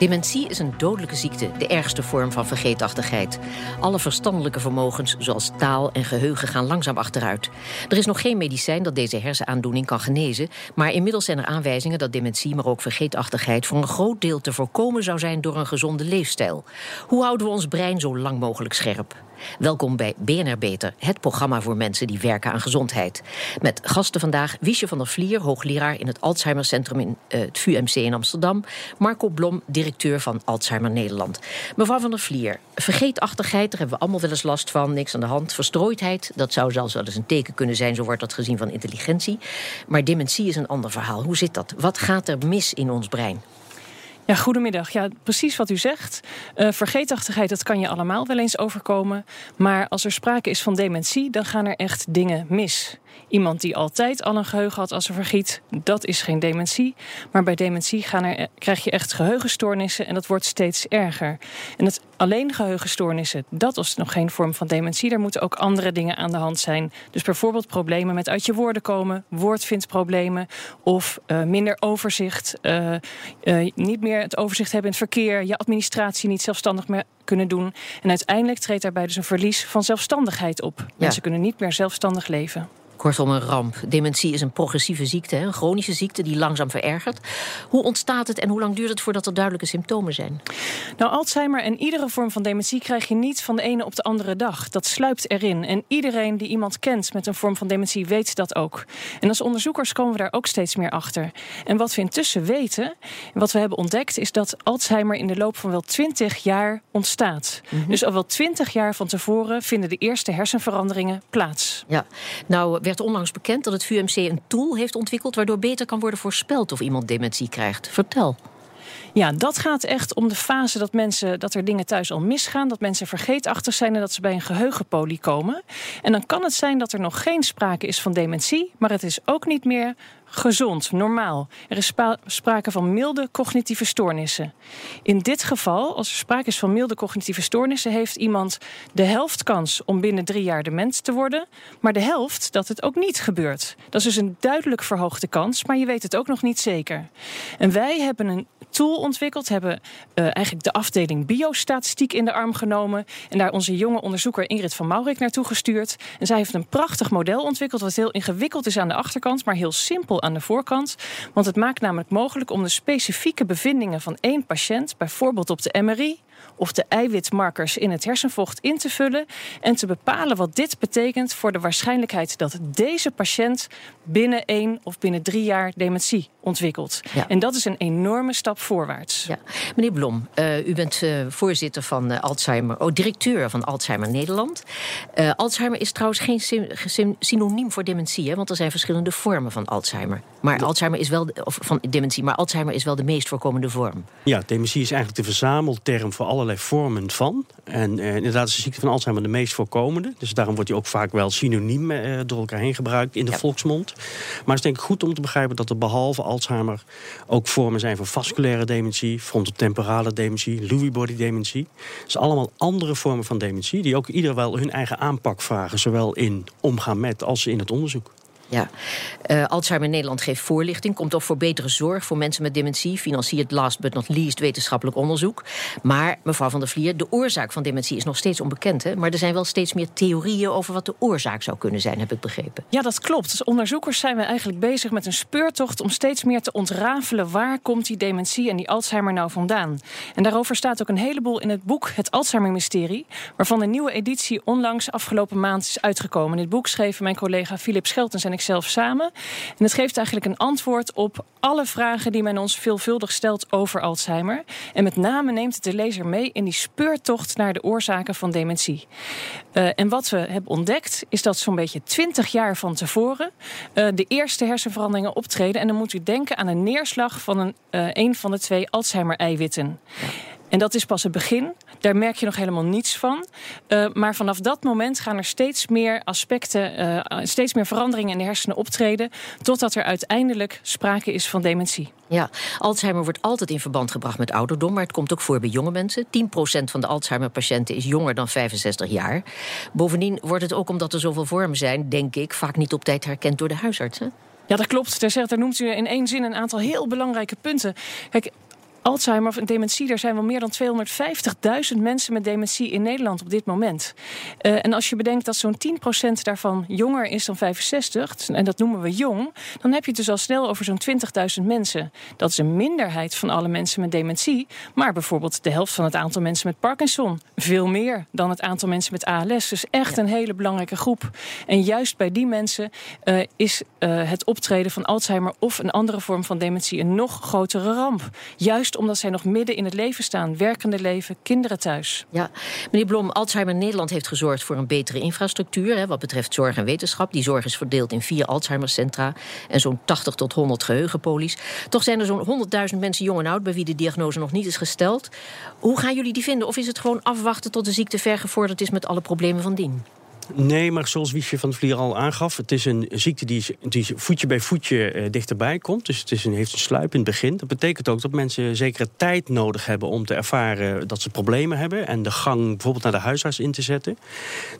Dementie is een dodelijke ziekte, de ergste vorm van vergeetachtigheid. Alle verstandelijke vermogens, zoals taal en geheugen, gaan langzaam achteruit. Er is nog geen medicijn dat deze hersenaandoening kan genezen, maar inmiddels zijn er aanwijzingen dat dementie, maar ook vergeetachtigheid, voor een groot deel te voorkomen zou zijn door een gezonde leefstijl. Hoe houden we ons brein zo lang mogelijk scherp? Welkom bij BNR Beter, het programma voor mensen die werken aan gezondheid. Met gasten vandaag Wiesje van der Vlier, hoogleraar in het Alzheimercentrum in uh, het VUMC in Amsterdam. Marco Blom, directeur van Alzheimer Nederland. Mevrouw van der Vlier, vergeetachtigheid, daar hebben we allemaal wel eens last van. Niks aan de hand. Verstrooidheid, dat zou zelfs wel eens een teken kunnen zijn, zo wordt dat gezien van intelligentie. Maar dementie is een ander verhaal. Hoe zit dat? Wat gaat er mis in ons brein? Ja, goedemiddag. Ja, precies wat u zegt. Uh, vergeetachtigheid, dat kan je allemaal wel eens overkomen. Maar als er sprake is van dementie, dan gaan er echt dingen mis. Iemand die altijd al een geheugen had als er vergiet, dat is geen dementie. Maar bij dementie gaan er, krijg je echt geheugenstoornissen en dat wordt steeds erger. En het alleen geheugenstoornissen, dat is nog geen vorm van dementie. Daar moeten ook andere dingen aan de hand zijn. Dus bijvoorbeeld problemen met uit je woorden komen, woordvindproblemen of uh, minder overzicht, uh, uh, niet meer het overzicht hebben in het verkeer, je administratie niet zelfstandig meer kunnen doen. En uiteindelijk treedt daarbij dus een verlies van zelfstandigheid op. Ja. Mensen kunnen niet meer zelfstandig leven. Kortom, een ramp. Dementie is een progressieve ziekte, een chronische ziekte die langzaam verergert. Hoe ontstaat het en hoe lang duurt het voordat er duidelijke symptomen zijn? Nou, Alzheimer en iedere vorm van dementie krijg je niet van de ene op de andere dag. Dat sluipt erin. En iedereen die iemand kent met een vorm van dementie weet dat ook. En als onderzoekers komen we daar ook steeds meer achter. En wat we intussen weten, en wat we hebben ontdekt, is dat Alzheimer in de loop van wel 20 jaar ontstaat. Mm -hmm. Dus al wel 20 jaar van tevoren vinden de eerste hersenveranderingen plaats. Ja, nou werd onlangs bekend dat het VUMC een tool heeft ontwikkeld waardoor beter kan worden voorspeld of iemand dementie krijgt. Vertel. Ja, dat gaat echt om de fase dat mensen dat er dingen thuis al misgaan, dat mensen vergeetachtig zijn en dat ze bij een geheugenpolie komen. En dan kan het zijn dat er nog geen sprake is van dementie, maar het is ook niet meer gezond, normaal. Er is sprake van milde cognitieve stoornissen. In dit geval, als er sprake is van milde cognitieve stoornissen, heeft iemand de helft kans om binnen drie jaar dement te worden, maar de helft dat het ook niet gebeurt. Dat is dus een duidelijk verhoogde kans, maar je weet het ook nog niet zeker. En wij hebben een tool ontwikkeld, hebben uh, eigenlijk de afdeling biostatistiek in de arm genomen en daar onze jonge onderzoeker Ingrid van Maurik naartoe gestuurd. En zij heeft een prachtig model ontwikkeld, wat heel ingewikkeld is aan de achterkant, maar heel simpel aan de voorkant. Want het maakt namelijk mogelijk om de specifieke bevindingen van één patiënt, bijvoorbeeld op de MRI, of de eiwitmarkers in het hersenvocht in te vullen en te bepalen wat dit betekent voor de waarschijnlijkheid dat deze patiënt binnen één of binnen drie jaar dementie ontwikkelt. Ja. En dat is een enorme stap voorwaarts. Ja. Meneer Blom, uh, u bent uh, voorzitter van uh, Alzheimer, oh, directeur van Alzheimer Nederland. Alzheimer is trouwens geen synoniem voor dementie, hè, want er zijn verschillende vormen van Alzheimer. Maar ja. Alzheimer is wel of van dementie, maar Alzheimer is wel de meest voorkomende vorm. Ja, dementie is eigenlijk de verzamelterm voor allerlei vormen van. En inderdaad is de ziekte van Alzheimer de meest voorkomende. Dus daarom wordt die ook vaak wel synoniem door elkaar heen gebruikt in de ja. volksmond. Maar het is denk ik goed om te begrijpen dat er behalve Alzheimer ook vormen zijn van vasculaire dementie, frontotemporale dementie, Lewy body dementie. Dus allemaal andere vormen van dementie die ook ieder wel hun eigen aanpak vragen, zowel in omgaan met als in het onderzoek. Ja, uh, Alzheimer Nederland geeft voorlichting, komt ook voor betere zorg voor mensen met dementie, financiert last but not least wetenschappelijk onderzoek. Maar, mevrouw van der Vlier, de oorzaak van dementie is nog steeds onbekend. Hè? Maar er zijn wel steeds meer theorieën over wat de oorzaak zou kunnen zijn, heb ik begrepen. Ja, dat klopt. Als onderzoekers zijn we eigenlijk bezig met een speurtocht om steeds meer te ontrafelen waar komt die dementie en die Alzheimer nou vandaan. En daarover staat ook een heleboel in het boek Het Alzheimer-mysterie, waarvan een nieuwe editie onlangs afgelopen maand is uitgekomen. Dit boek schreven mijn collega Philip Scheltens en ik zelf samen. En het geeft eigenlijk een antwoord op alle vragen die men ons veelvuldig stelt over Alzheimer. En met name neemt het de lezer mee in die speurtocht naar de oorzaken van dementie. Uh, en wat we hebben ontdekt is dat zo'n beetje 20 jaar van tevoren uh, de eerste hersenveranderingen optreden. En dan moet u denken aan een neerslag van een, uh, een van de twee Alzheimer-eiwitten. En dat is pas het begin. Daar merk je nog helemaal niets van. Uh, maar vanaf dat moment gaan er steeds meer aspecten, uh, steeds meer veranderingen in de hersenen optreden. Totdat er uiteindelijk sprake is van dementie. Ja, Alzheimer wordt altijd in verband gebracht met ouderdom, maar het komt ook voor bij jonge mensen. 10% van de Alzheimer-patiënten is jonger dan 65 jaar. Bovendien wordt het ook omdat er zoveel vormen zijn, denk ik, vaak niet op tijd herkend door de huisartsen. Ja, dat klopt. Daar, zegt, daar noemt u in één zin een aantal heel belangrijke punten. Kijk, Alzheimer of dementie, er zijn wel meer dan 250.000 mensen met dementie in Nederland op dit moment. Uh, en als je bedenkt dat zo'n 10% daarvan jonger is dan 65, en dat noemen we jong, dan heb je het dus al snel over zo'n 20.000 mensen. Dat is een minderheid van alle mensen met dementie, maar bijvoorbeeld de helft van het aantal mensen met Parkinson. Veel meer dan het aantal mensen met ALS. Dus echt een hele belangrijke groep. En juist bij die mensen uh, is uh, het optreden van Alzheimer of een andere vorm van dementie een nog grotere ramp. Juist omdat zij nog midden in het leven staan. Werkende leven, kinderen thuis. Ja, meneer Blom, Alzheimer Nederland heeft gezorgd voor een betere infrastructuur. Hè, wat betreft zorg en wetenschap. Die zorg is verdeeld in vier Alzheimercentra en zo'n 80 tot 100 geheugenpolies. Toch zijn er zo'n 100.000 mensen jong en oud bij wie de diagnose nog niet is gesteld. Hoe gaan jullie die vinden? Of is het gewoon afwachten tot de ziekte vergevorderd is met alle problemen van dien? Nee, maar zoals Wiesje van de Vlier al aangaf... het is een ziekte die, die voetje bij voetje uh, dichterbij komt. Dus het is een, heeft een sluipend begin. Dat betekent ook dat mensen zekere tijd nodig hebben... om te ervaren dat ze problemen hebben... en de gang bijvoorbeeld naar de huisarts in te zetten.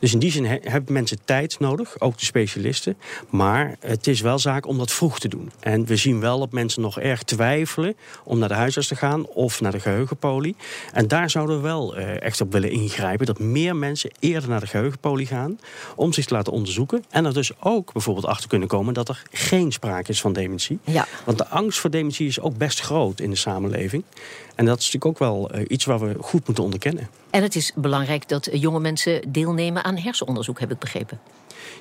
Dus in die zin hebben mensen tijd nodig, ook de specialisten. Maar het is wel zaak om dat vroeg te doen. En we zien wel dat mensen nog erg twijfelen... om naar de huisarts te gaan of naar de geheugenpolie. En daar zouden we wel uh, echt op willen ingrijpen... dat meer mensen eerder naar de geheugenpolie gaan om zich te laten onderzoeken. En er dus ook bijvoorbeeld achter kunnen komen dat er geen sprake is van dementie. Ja. Want de angst voor dementie is ook best groot in de samenleving. En dat is natuurlijk ook wel uh, iets waar we goed moeten onderkennen. En het is belangrijk dat jonge mensen deelnemen aan hersenonderzoek, heb ik begrepen.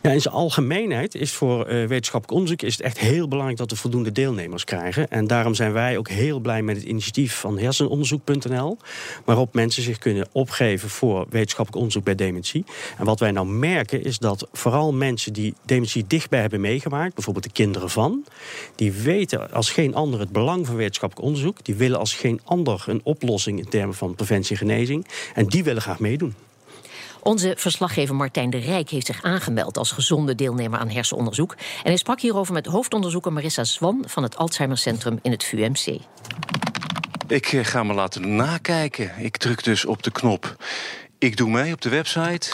Ja, in zijn algemeenheid is voor uh, wetenschappelijk onderzoek is het echt heel belangrijk dat we voldoende deelnemers krijgen. En daarom zijn wij ook heel blij met het initiatief van hersenonderzoek.nl, waarop mensen zich kunnen opgeven voor wetenschappelijk onderzoek bij dementie. En wat wij nou merken is dat vooral mensen die dementie dichtbij hebben meegemaakt, bijvoorbeeld de kinderen van, die weten als geen ander het belang van wetenschappelijk onderzoek. Die willen als geen ander een oplossing in termen van preventie en genezing. En die willen graag meedoen. Onze verslaggever Martijn de Rijk heeft zich aangemeld als gezonde deelnemer aan hersenonderzoek. En hij sprak hierover met hoofdonderzoeker Marissa Zwan van het Alzheimercentrum in het VUMC. Ik eh, ga me laten nakijken. Ik druk dus op de knop. Ik doe mee op de website.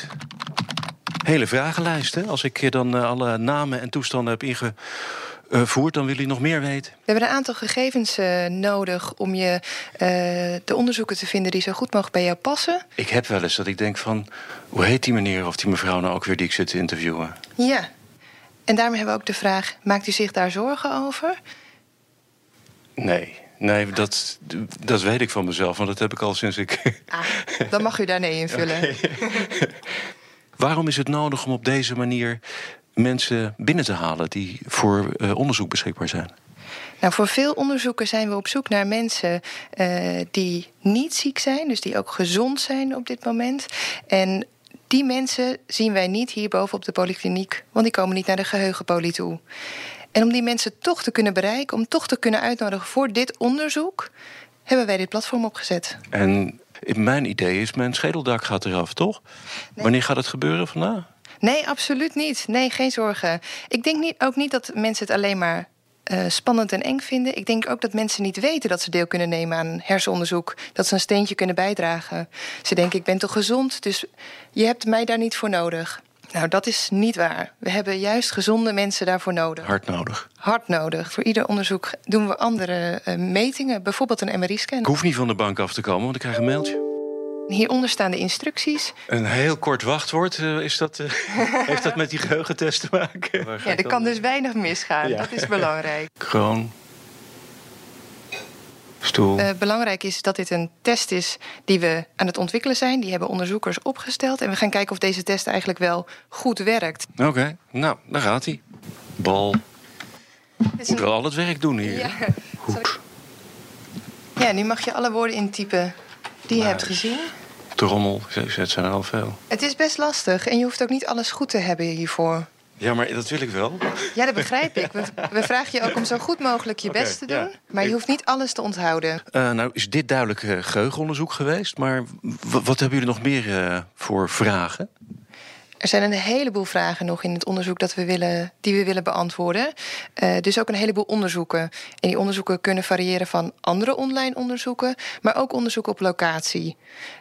Hele vragenlijst. Hè? Als ik dan eh, alle namen en toestanden heb inge voert, dan wil u nog meer weten. We hebben een aantal gegevens uh, nodig om je uh, de onderzoeken te vinden die zo goed mogelijk bij jou passen. Ik heb wel eens dat ik denk van, hoe heet die meneer of die mevrouw nou ook weer die ik zit te interviewen? Ja, en daarmee hebben we ook de vraag, maakt u zich daar zorgen over? Nee, Nee, dat, dat weet ik van mezelf, want dat heb ik al sinds ik. Ah, dan mag u daar nee invullen. Okay. Waarom is het nodig om op deze manier mensen binnen te halen die voor uh, onderzoek beschikbaar zijn? Nou, voor veel onderzoeken zijn we op zoek naar mensen uh, die niet ziek zijn, dus die ook gezond zijn op dit moment. En die mensen zien wij niet hierboven op de polykliniek, want die komen niet naar de geheugenpolie toe. En om die mensen toch te kunnen bereiken, om toch te kunnen uitnodigen voor dit onderzoek, hebben wij dit platform opgezet. En mijn idee is, mijn schedeldak gaat eraf, toch? Nee. Wanneer gaat het gebeuren vandaag? Nee, absoluut niet. Nee, geen zorgen. Ik denk niet, ook niet dat mensen het alleen maar uh, spannend en eng vinden. Ik denk ook dat mensen niet weten dat ze deel kunnen nemen aan hersenonderzoek. Dat ze een steentje kunnen bijdragen. Ze denken, ik ben toch gezond, dus je hebt mij daar niet voor nodig. Nou, dat is niet waar. We hebben juist gezonde mensen daarvoor nodig. Hard nodig. Hard nodig. Voor ieder onderzoek doen we andere uh, metingen, bijvoorbeeld een MRI-scan. Ik hoef niet van de bank af te komen, want ik krijg een mailtje. Hieronder staan de instructies. Een heel kort wachtwoord, uh, is dat, uh, heeft dat met die geheugentest te maken? Ja, er kan dus weinig misgaan. Ja. Dat is belangrijk. Kroon. Stoel. Uh, belangrijk is dat dit een test is die we aan het ontwikkelen zijn. Die hebben onderzoekers opgesteld. En we gaan kijken of deze test eigenlijk wel goed werkt. Oké, okay. nou, daar gaat hij. Bal. Moet een... wel al het werk doen hier. Ja. Goed. Ja, nu mag je alle woorden intypen die je hebt gezien? Trommel, het zijn er al veel. Het is best lastig en je hoeft ook niet alles goed te hebben hiervoor. Ja, maar dat wil ik wel. Ja, dat begrijp ik. We, we vragen je ook om zo goed mogelijk je best te doen. ja. Maar je hoeft niet alles te onthouden. Eh, nou, is dit duidelijk eh, geheugenonderzoek geweest. Maar wat hebben jullie nog meer eh, voor vragen? Er zijn een heleboel vragen nog in het onderzoek dat we willen, die we willen beantwoorden. Eh, dus ook een heleboel onderzoeken. En die onderzoeken kunnen variëren van andere online onderzoeken, maar ook onderzoek op locatie.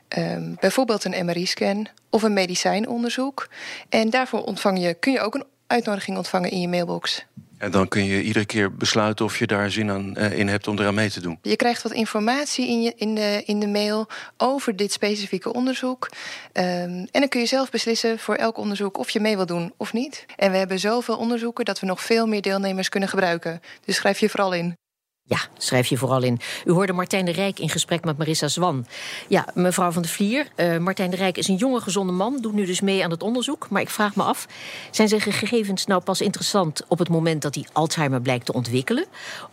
Ehm, bijvoorbeeld een MRI-scan of een medicijnonderzoek. En daarvoor ontvang je, kun je ook een uitnodiging ontvangen in je mailbox. En dan kun je iedere keer besluiten of je daar zin aan, eh, in hebt om eraan mee te doen. Je krijgt wat informatie in, je, in, de, in de mail over dit specifieke onderzoek. Ehm, en dan kun je zelf beslissen voor elk onderzoek of je mee wil doen of niet. En we hebben zoveel onderzoeken dat we nog veel meer deelnemers kunnen gebruiken. Dus schrijf je vooral in. Ja, schrijf je vooral in. U hoorde Martijn de Rijk in gesprek met Marissa Zwan. Ja, mevrouw van der Vlier, eh, Martijn de Rijk is een jonge, gezonde man... doet nu dus mee aan het onderzoek. Maar ik vraag me af, zijn zijn gegevens nou pas interessant... op het moment dat hij Alzheimer blijkt te ontwikkelen?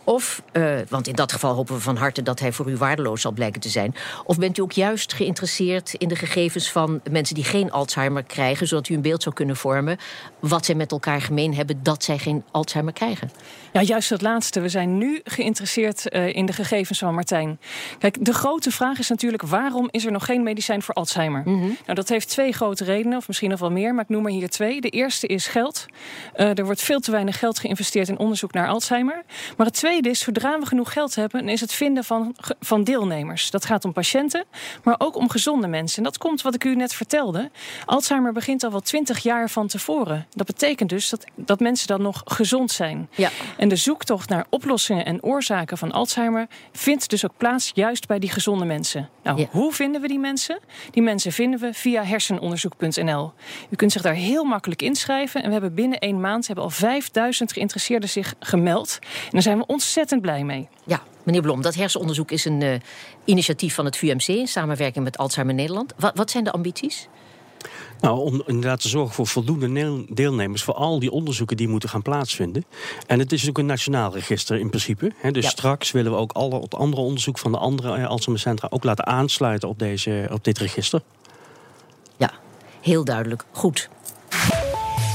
Of, eh, want in dat geval hopen we van harte... dat hij voor u waardeloos zal blijken te zijn. Of bent u ook juist geïnteresseerd in de gegevens van mensen... die geen Alzheimer krijgen, zodat u een beeld zou kunnen vormen... wat zij met elkaar gemeen hebben dat zij geen Alzheimer krijgen? Ja, juist dat laatste. We zijn nu geïnteresseerd eh, in de gegevens van Martijn. Kijk, de grote vraag is natuurlijk: waarom is er nog geen medicijn voor Alzheimer? Nou, dat heeft twee grote redenen, of misschien nog wel meer, maar ik noem er hier twee. De eerste is geld. Eh, er wordt veel te weinig geld geïnvesteerd in onderzoek naar Alzheimer. Maar het tweede is: zodra we genoeg geld hebben, is het vinden van, van deelnemers. Dat gaat om patiënten, maar ook om gezonde mensen. En dat komt wat ik u net vertelde. Alzheimer begint al wel twintig jaar van tevoren. Dat betekent dus dat, dat mensen dan nog gezond zijn. Ja. En de zoektocht naar oplossingen en oorzaken van Alzheimer vindt dus ook plaats juist bij die gezonde mensen. Nou, Ja. hoe vinden we die mensen? Die mensen vinden we via hersenonderzoek.nl. U kunt zich daar heel makkelijk inschrijven. En we hebben binnen één maand hebben al 5000 geïnteresseerden zich gemeld. En daar zijn we ontzettend blij mee. Ja, meneer Blom, dat hersenonderzoek is een eh, initiatief van het VUMC in samenwerking met Alzheimer Nederland. Wat, wat zijn de ambities? Nou, om inderdaad te zorgen voor voldoende deelnemers voor al die onderzoeken die moeten gaan plaatsvinden. En het is ook een nationaal register in principe. Hè. Dus Ja. straks willen we ook alle, het andere onderzoek van de andere eh, Alzheimercentra ook laten aansluiten op, deze, op dit register. Ja, heel duidelijk. Goed.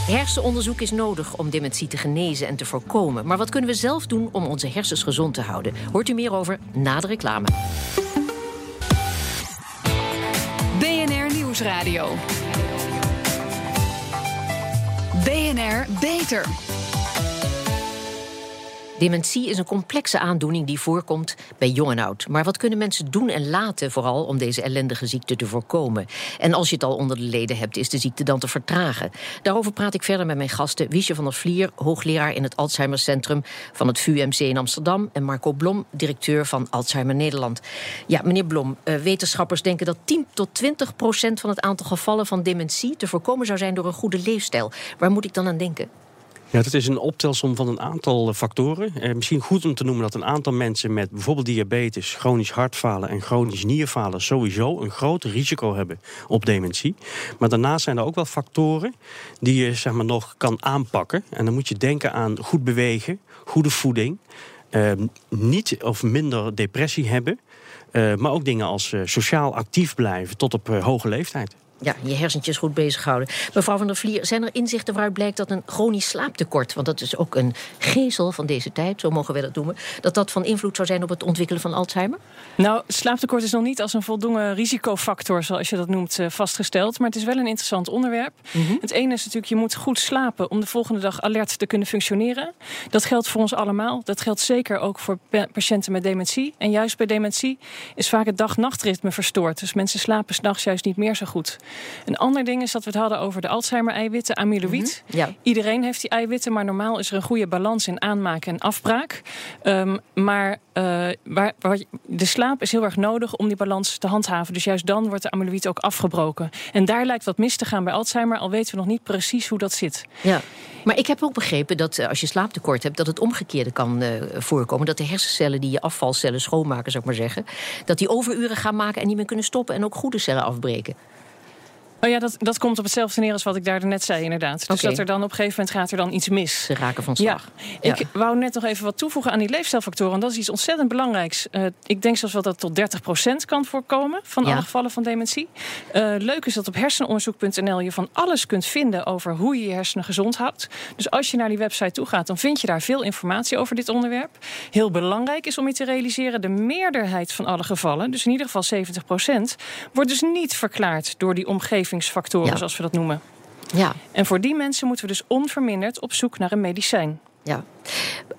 Hersenonderzoek is nodig om dementie te genezen en te voorkomen. Maar wat kunnen we zelf doen om onze hersens gezond te houden? Hoort u meer over na de reclame. BNR Nieuwsradio. BNR Beter. Dementie is een complexe aandoening die voorkomt bij jong en oud. Maar wat kunnen mensen doen en laten vooral om deze ellendige ziekte te voorkomen? En als je het al onder de leden hebt, is de ziekte dan te vertragen? Daarover praat ik verder met mijn gasten Wiesje van der Vlier, hoogleraar in het Alzheimercentrum van het VUMC in Amsterdam, en Marco Blom, directeur van Alzheimer Nederland. Ja, meneer Blom, eh, wetenschappers denken dat 10 tot 20 procent van het aantal gevallen van dementie te voorkomen zou zijn door een goede leefstijl. Waar moet ik dan aan denken? Ja, het is een optelsom van een aantal eh, factoren. Eh, misschien goed om te noemen dat een aantal mensen met bijvoorbeeld diabetes, chronisch hartfalen en chronisch nierfalen sowieso een groot risico hebben op dementie. Maar daarnaast zijn er ook wel factoren die je zeg maar, nog kan aanpakken. En dan moet je denken aan goed bewegen, goede voeding, eh, niet of minder depressie hebben. eh, maar ook dingen als eh, sociaal actief blijven tot op eh, hoge leeftijd. Ja, je hersentjes goed bezighouden. Mevrouw van der Vlier, zijn er inzichten waaruit blijkt dat een chronisch slaaptekort, want dat is ook een gezel van deze tijd, zo mogen we dat noemen, dat dat van invloed zou zijn op het ontwikkelen van Alzheimer? Nou, slaaptekort is nog niet als een voldoende risicofactor, zoals je dat noemt, eh, vastgesteld. Maar het is wel een interessant onderwerp. Het ene is natuurlijk, je moet goed slapen om de volgende dag alert te kunnen functioneren. Dat geldt voor ons allemaal. Dat geldt zeker ook voor pa- patiënten met dementie. En juist bij dementie is vaak het dag-nachtritme verstoord. Dus mensen slapen s'nachts juist niet meer zo goed. Een ander ding is dat we het hadden over de Alzheimer-eiwitten, amyloïd. Ja. Iedereen heeft die eiwitten, maar normaal is er een goede balans in aanmaak en afbraak. Ehm, maar eh, waar, waar, de slaap is heel erg nodig om die balans te handhaven. Dus juist dan wordt de amyloïd ook afgebroken. En daar lijkt wat mis te gaan bij Alzheimer, al weten we nog niet precies hoe dat zit. Ja. Maar ik heb ook begrepen dat eh, als je slaaptekort hebt, dat het omgekeerde kan eh, voorkomen. Dat de hersencellen die je afvalcellen schoonmaken, zou ik maar zeggen, dat die overuren gaan maken en niet meer kunnen stoppen en ook goede cellen afbreken. Oh ja, dat, dat komt op hetzelfde neer als wat ik daar net zei, inderdaad. Dus dat er dan op een gegeven moment gaat er dan iets mis. Ze raken van slag. Ja. Ik wou net nog even wat toevoegen aan die leefstijlfactoren. Dat is iets ontzettend belangrijks. Uh, ik denk zelfs wel dat tot 30% kan voorkomen van alle gevallen van dementie. Uh, leuk is dat op hersenonderzoek.nl je van alles kunt vinden over hoe je je hersenen gezond houdt. Dus als je naar die website toe gaat, dan vind je daar veel informatie over dit onderwerp. Heel belangrijk is om je te realiseren, de meerderheid van alle gevallen, dus in ieder geval 70%, wordt dus niet verklaard door die omgevingsfactoren, zoals we dat noemen. Ja. En voor die mensen moeten we dus onverminderd op zoek naar een medicijn. Ja.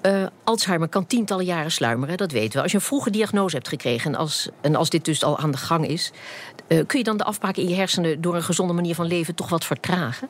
Uh, Alzheimer kan tientallen jaren sluimeren, dat weten we. Als je een vroege diagnose hebt gekregen en als, en als dit dus al aan de gang is, uh, kun je dan de afspraken in je hersenen door een gezonde manier van leven toch wat vertragen?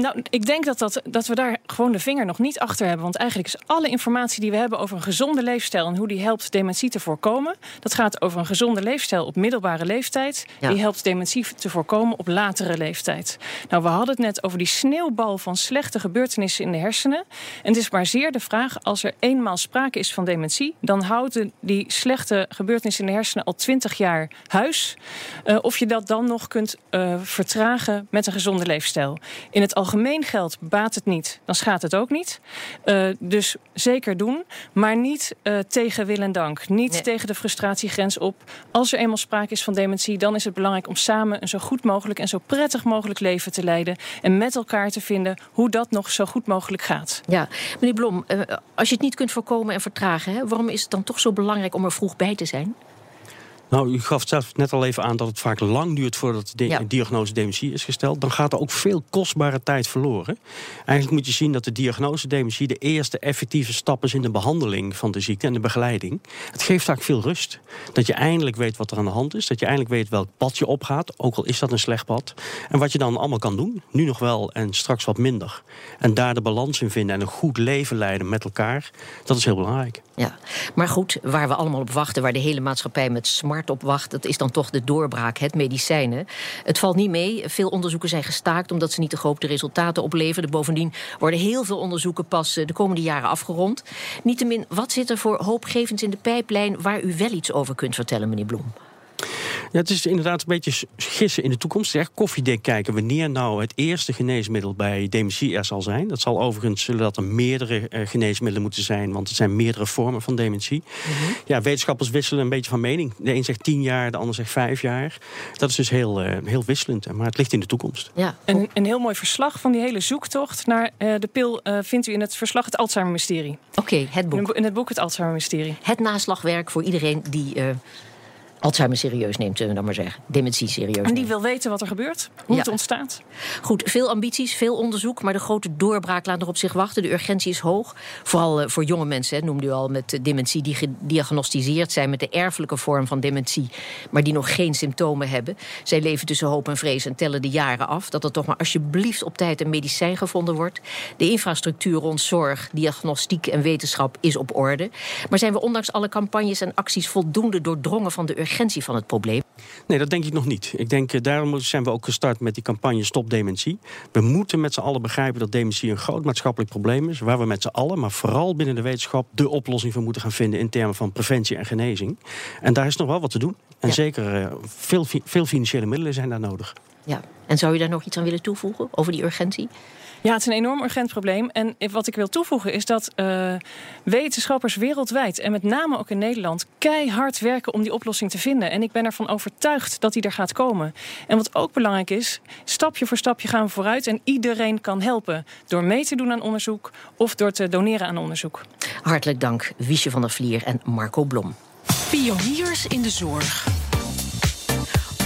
Nou, ik denk dat, dat, dat we daar gewoon de vinger nog niet achter hebben. Want eigenlijk is alle informatie die we hebben over een gezonde leefstijl en hoe die helpt dementie te voorkomen. Dat gaat over een gezonde leefstijl op middelbare leeftijd. Die helpt dementie te voorkomen op latere leeftijd. Nou, we hadden het net over die sneeuwbal van slechte gebeurtenissen in de hersenen. En het is maar zeer de vraag: als er eenmaal sprake is van dementie, dan houden die slechte gebeurtenissen in de hersenen al twintig jaar huis. Uh, of je dat dan nog kunt uh, vertragen met een gezonde leefstijl. In het algemeen geldt, baat het niet, dan schaadt het ook niet. Uh, dus zeker doen, maar niet uh, tegen wil en dank. Niet nee. tegen de frustratiegrens op. Als er eenmaal sprake is van dementie, dan is het belangrijk om samen een zo goed mogelijk en zo prettig mogelijk leven te leiden. En met elkaar te vinden hoe dat nog zo goed mogelijk gaat. Ja, meneer Blom, uh, als je het niet kunt voorkomen en vertragen, hè, waarom is het dan toch zo belangrijk om er vroeg bij te zijn? Nou, u gaf zelf net al even aan dat het vaak lang duurt voordat de ja. diagnose dementie is gesteld. Dan gaat er ook veel kostbare tijd verloren. Eigenlijk moet je zien dat de diagnose dementie de eerste effectieve stap is in de behandeling van de ziekte en de begeleiding. Het geeft vaak veel rust. Dat je eindelijk weet wat er aan de hand is. Dat je eindelijk weet welk pad je opgaat, ook al is dat een slecht pad. En wat je dan allemaal kan doen. Nu nog wel en straks wat minder. En daar de balans in vinden en een goed leven leiden met elkaar. Dat is heel belangrijk. Ja, maar goed, waar we allemaal op wachten, waar de hele maatschappij met smart op wacht, dat is dan toch de doorbraak, het medicijnen. Het valt niet mee. Veel onderzoeken zijn gestaakt omdat ze niet de gehoopte resultaten opleveren. Bovendien worden heel veel onderzoeken pas eh, de komende jaren afgerond. Niettemin, wat zit er voor hoopgevends in de pijplijn waar u wel iets over kunt vertellen, meneer Bloem? Ja, het is inderdaad een beetje gissen in de toekomst. Echt koffiedik kijken wanneer nou het eerste geneesmiddel bij dementie er zal zijn. Dat zal overigens zullen dat er meerdere uh, geneesmiddelen moeten zijn, want het zijn meerdere vormen van dementie. Mm -hmm. Ja, wetenschappers wisselen een beetje van mening. De een zegt tien jaar, de ander zegt vijf jaar. Dat is dus heel, uh, heel wisselend, maar het ligt in de toekomst. Ja. Een, een heel mooi verslag van die hele zoektocht naar uh, de pil vindt u in het verslag Het Alzheimer-mysterie. Oké, okay, het boek. In het boek Het Alzheimer-mysterie. Het naslagwerk voor iedereen die Alzheimer serieus neemt, zullen we dan maar zeggen. Dementie serieus. En die wil weten wat er gebeurt, hoe ja. het ontstaat. Goed, veel ambities, veel onderzoek, maar de grote doorbraak laat nog op zich wachten. De urgentie is hoog. Vooral uh, voor jonge mensen, hè, noemde u al, met dementie die gediagnosticeerd zijn met de erfelijke vorm van dementie, maar die nog geen symptomen hebben. Zij leven tussen hoop en vrees en tellen de jaren af. Dat er toch maar alsjeblieft op tijd een medicijn gevonden wordt. De infrastructuur rond zorg, diagnostiek en wetenschap is op orde. Maar zijn we ondanks alle campagnes en acties voldoende doordrongen van de urgentie? Urgentie van het probleem? Nee, dat denk ik nog niet. Ik denk, daarom zijn we ook gestart met die campagne Stop Dementie. We moeten met z'n allen begrijpen dat dementie een groot maatschappelijk probleem is. Waar we met z'n allen, maar vooral binnen de wetenschap, de oplossing voor moeten gaan vinden in termen van preventie en genezing. En daar is nog wel wat te doen. En ja. zeker uh, veel, veel financiële middelen zijn daar nodig. Ja, en zou je daar nog iets aan willen toevoegen over die urgentie? Ja, het is een enorm urgent probleem. En wat ik wil toevoegen is dat uh, wetenschappers wereldwijd en met name ook in Nederland keihard werken om die oplossing te vinden. En ik ben ervan overtuigd dat die er gaat komen. En wat ook belangrijk is, stapje voor stapje gaan we vooruit en iedereen kan helpen door mee te doen aan onderzoek of door te doneren aan onderzoek. Hartelijk dank, Wiesje van der Vlier en Marco Blom. Pioniers in de zorg.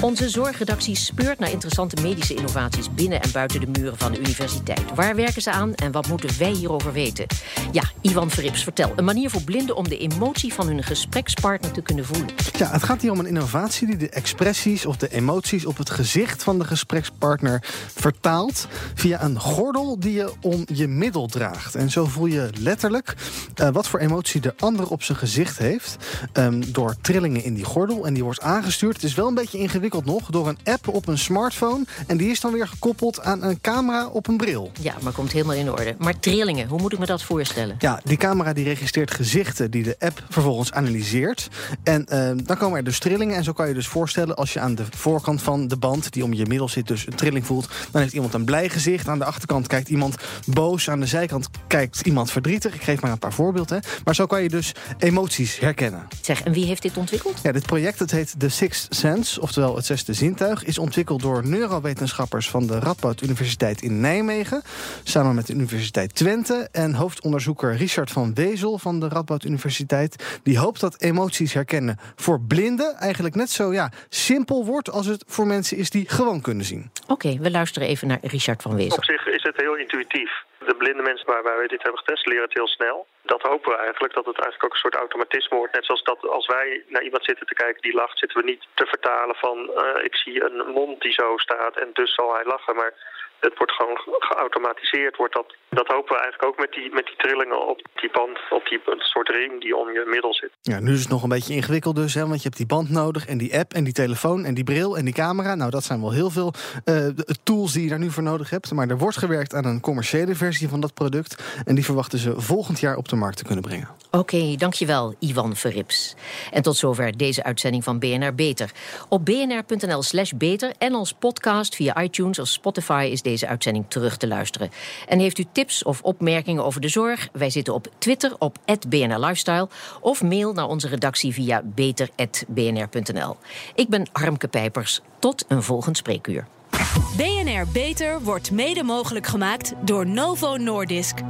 Onze zorgredactie speurt naar interessante medische innovaties binnen en buiten de muren van de universiteit. Waar werken ze aan en wat moeten wij hierover weten? Ja, Ivan Verrips, vertel. Een manier voor blinden om de emotie van hun gesprekspartner te kunnen voelen. Ja, het gaat hier om een innovatie die de expressies of de emoties op het gezicht van de gesprekspartner vertaalt via een gordel die je om je middel draagt. En zo voel je letterlijk uh, wat voor emotie de ander op zijn gezicht heeft um, door trillingen in die gordel. En die wordt aangestuurd. Het is wel een beetje ingewikkeld nog door een app op een smartphone. En die is dan weer gekoppeld aan een camera op een bril. Ja, maar komt helemaal in orde. Maar trillingen, hoe moet ik me dat voorstellen? Ja, die camera die registreert gezichten die de app vervolgens analyseert. En uh, dan komen er dus trillingen. En zo kan je dus voorstellen als je aan de voorkant van de band... die om je middel zit, dus een trilling voelt... dan heeft iemand een blij gezicht. Aan de achterkant kijkt iemand boos. Aan de zijkant kijkt iemand verdrietig. Ik geef maar een paar voorbeelden. Maar zo kan je dus emoties herkennen. Zeg, en wie heeft dit ontwikkeld? Ja, dit project het heet The Sixth Sense, oftewel het zesde zintuig... is ontwikkeld door neurowetenschappers van de Radboud Universiteit in Nijmegen... samen met de Universiteit Twente en hoofdonderzoeker Richard van Wezel van de Radboud Universiteit... die hoopt dat emoties herkennen voor blinden eigenlijk net zo ja, simpel wordt... als het voor mensen is die gewoon kunnen zien. Oké, we luisteren even naar Richard van Wezel. Op zich is het heel intuïtief. De blinde mensen waarbij we dit hebben getest leren het heel snel. Dat hopen we eigenlijk, dat het eigenlijk ook een soort automatisme wordt. Net zoals dat als wij naar iemand zitten te kijken die lacht... zitten we niet te vertalen van uh, ik zie een mond die zo staat en dus zal hij lachen. Maar het wordt gewoon geautomatiseerd. Wordt dat, dat hopen we eigenlijk ook met die, met die trillingen op die band, op die soort ring die om je middel zit. Ja, nu is het nog een beetje ingewikkeld dus, hè, want je hebt die band nodig en die app en die telefoon en die bril en die camera. Nou, dat zijn wel heel veel uh, tools die je daar nu voor nodig hebt. Maar er wordt gewerkt aan een commerciële versie van dat product en die verwachten ze volgend jaar op de markt te kunnen brengen. Oké, okay, dankjewel Ivan Verrips. En tot zover deze uitzending van BNR Beter. Op bnr.nl slash beter en als podcast via iTunes of Spotify is deze uitzending terug te luisteren. En heeft u tips of opmerkingen over de zorg? Wij zitten op Twitter op BNR Lifestyle of mail naar onze redactie via beter.bnr.nl. Ik ben Harmke Pijpers. Tot een volgend spreekuur. BNR Beter wordt mede mogelijk gemaakt door Novo Nordisk.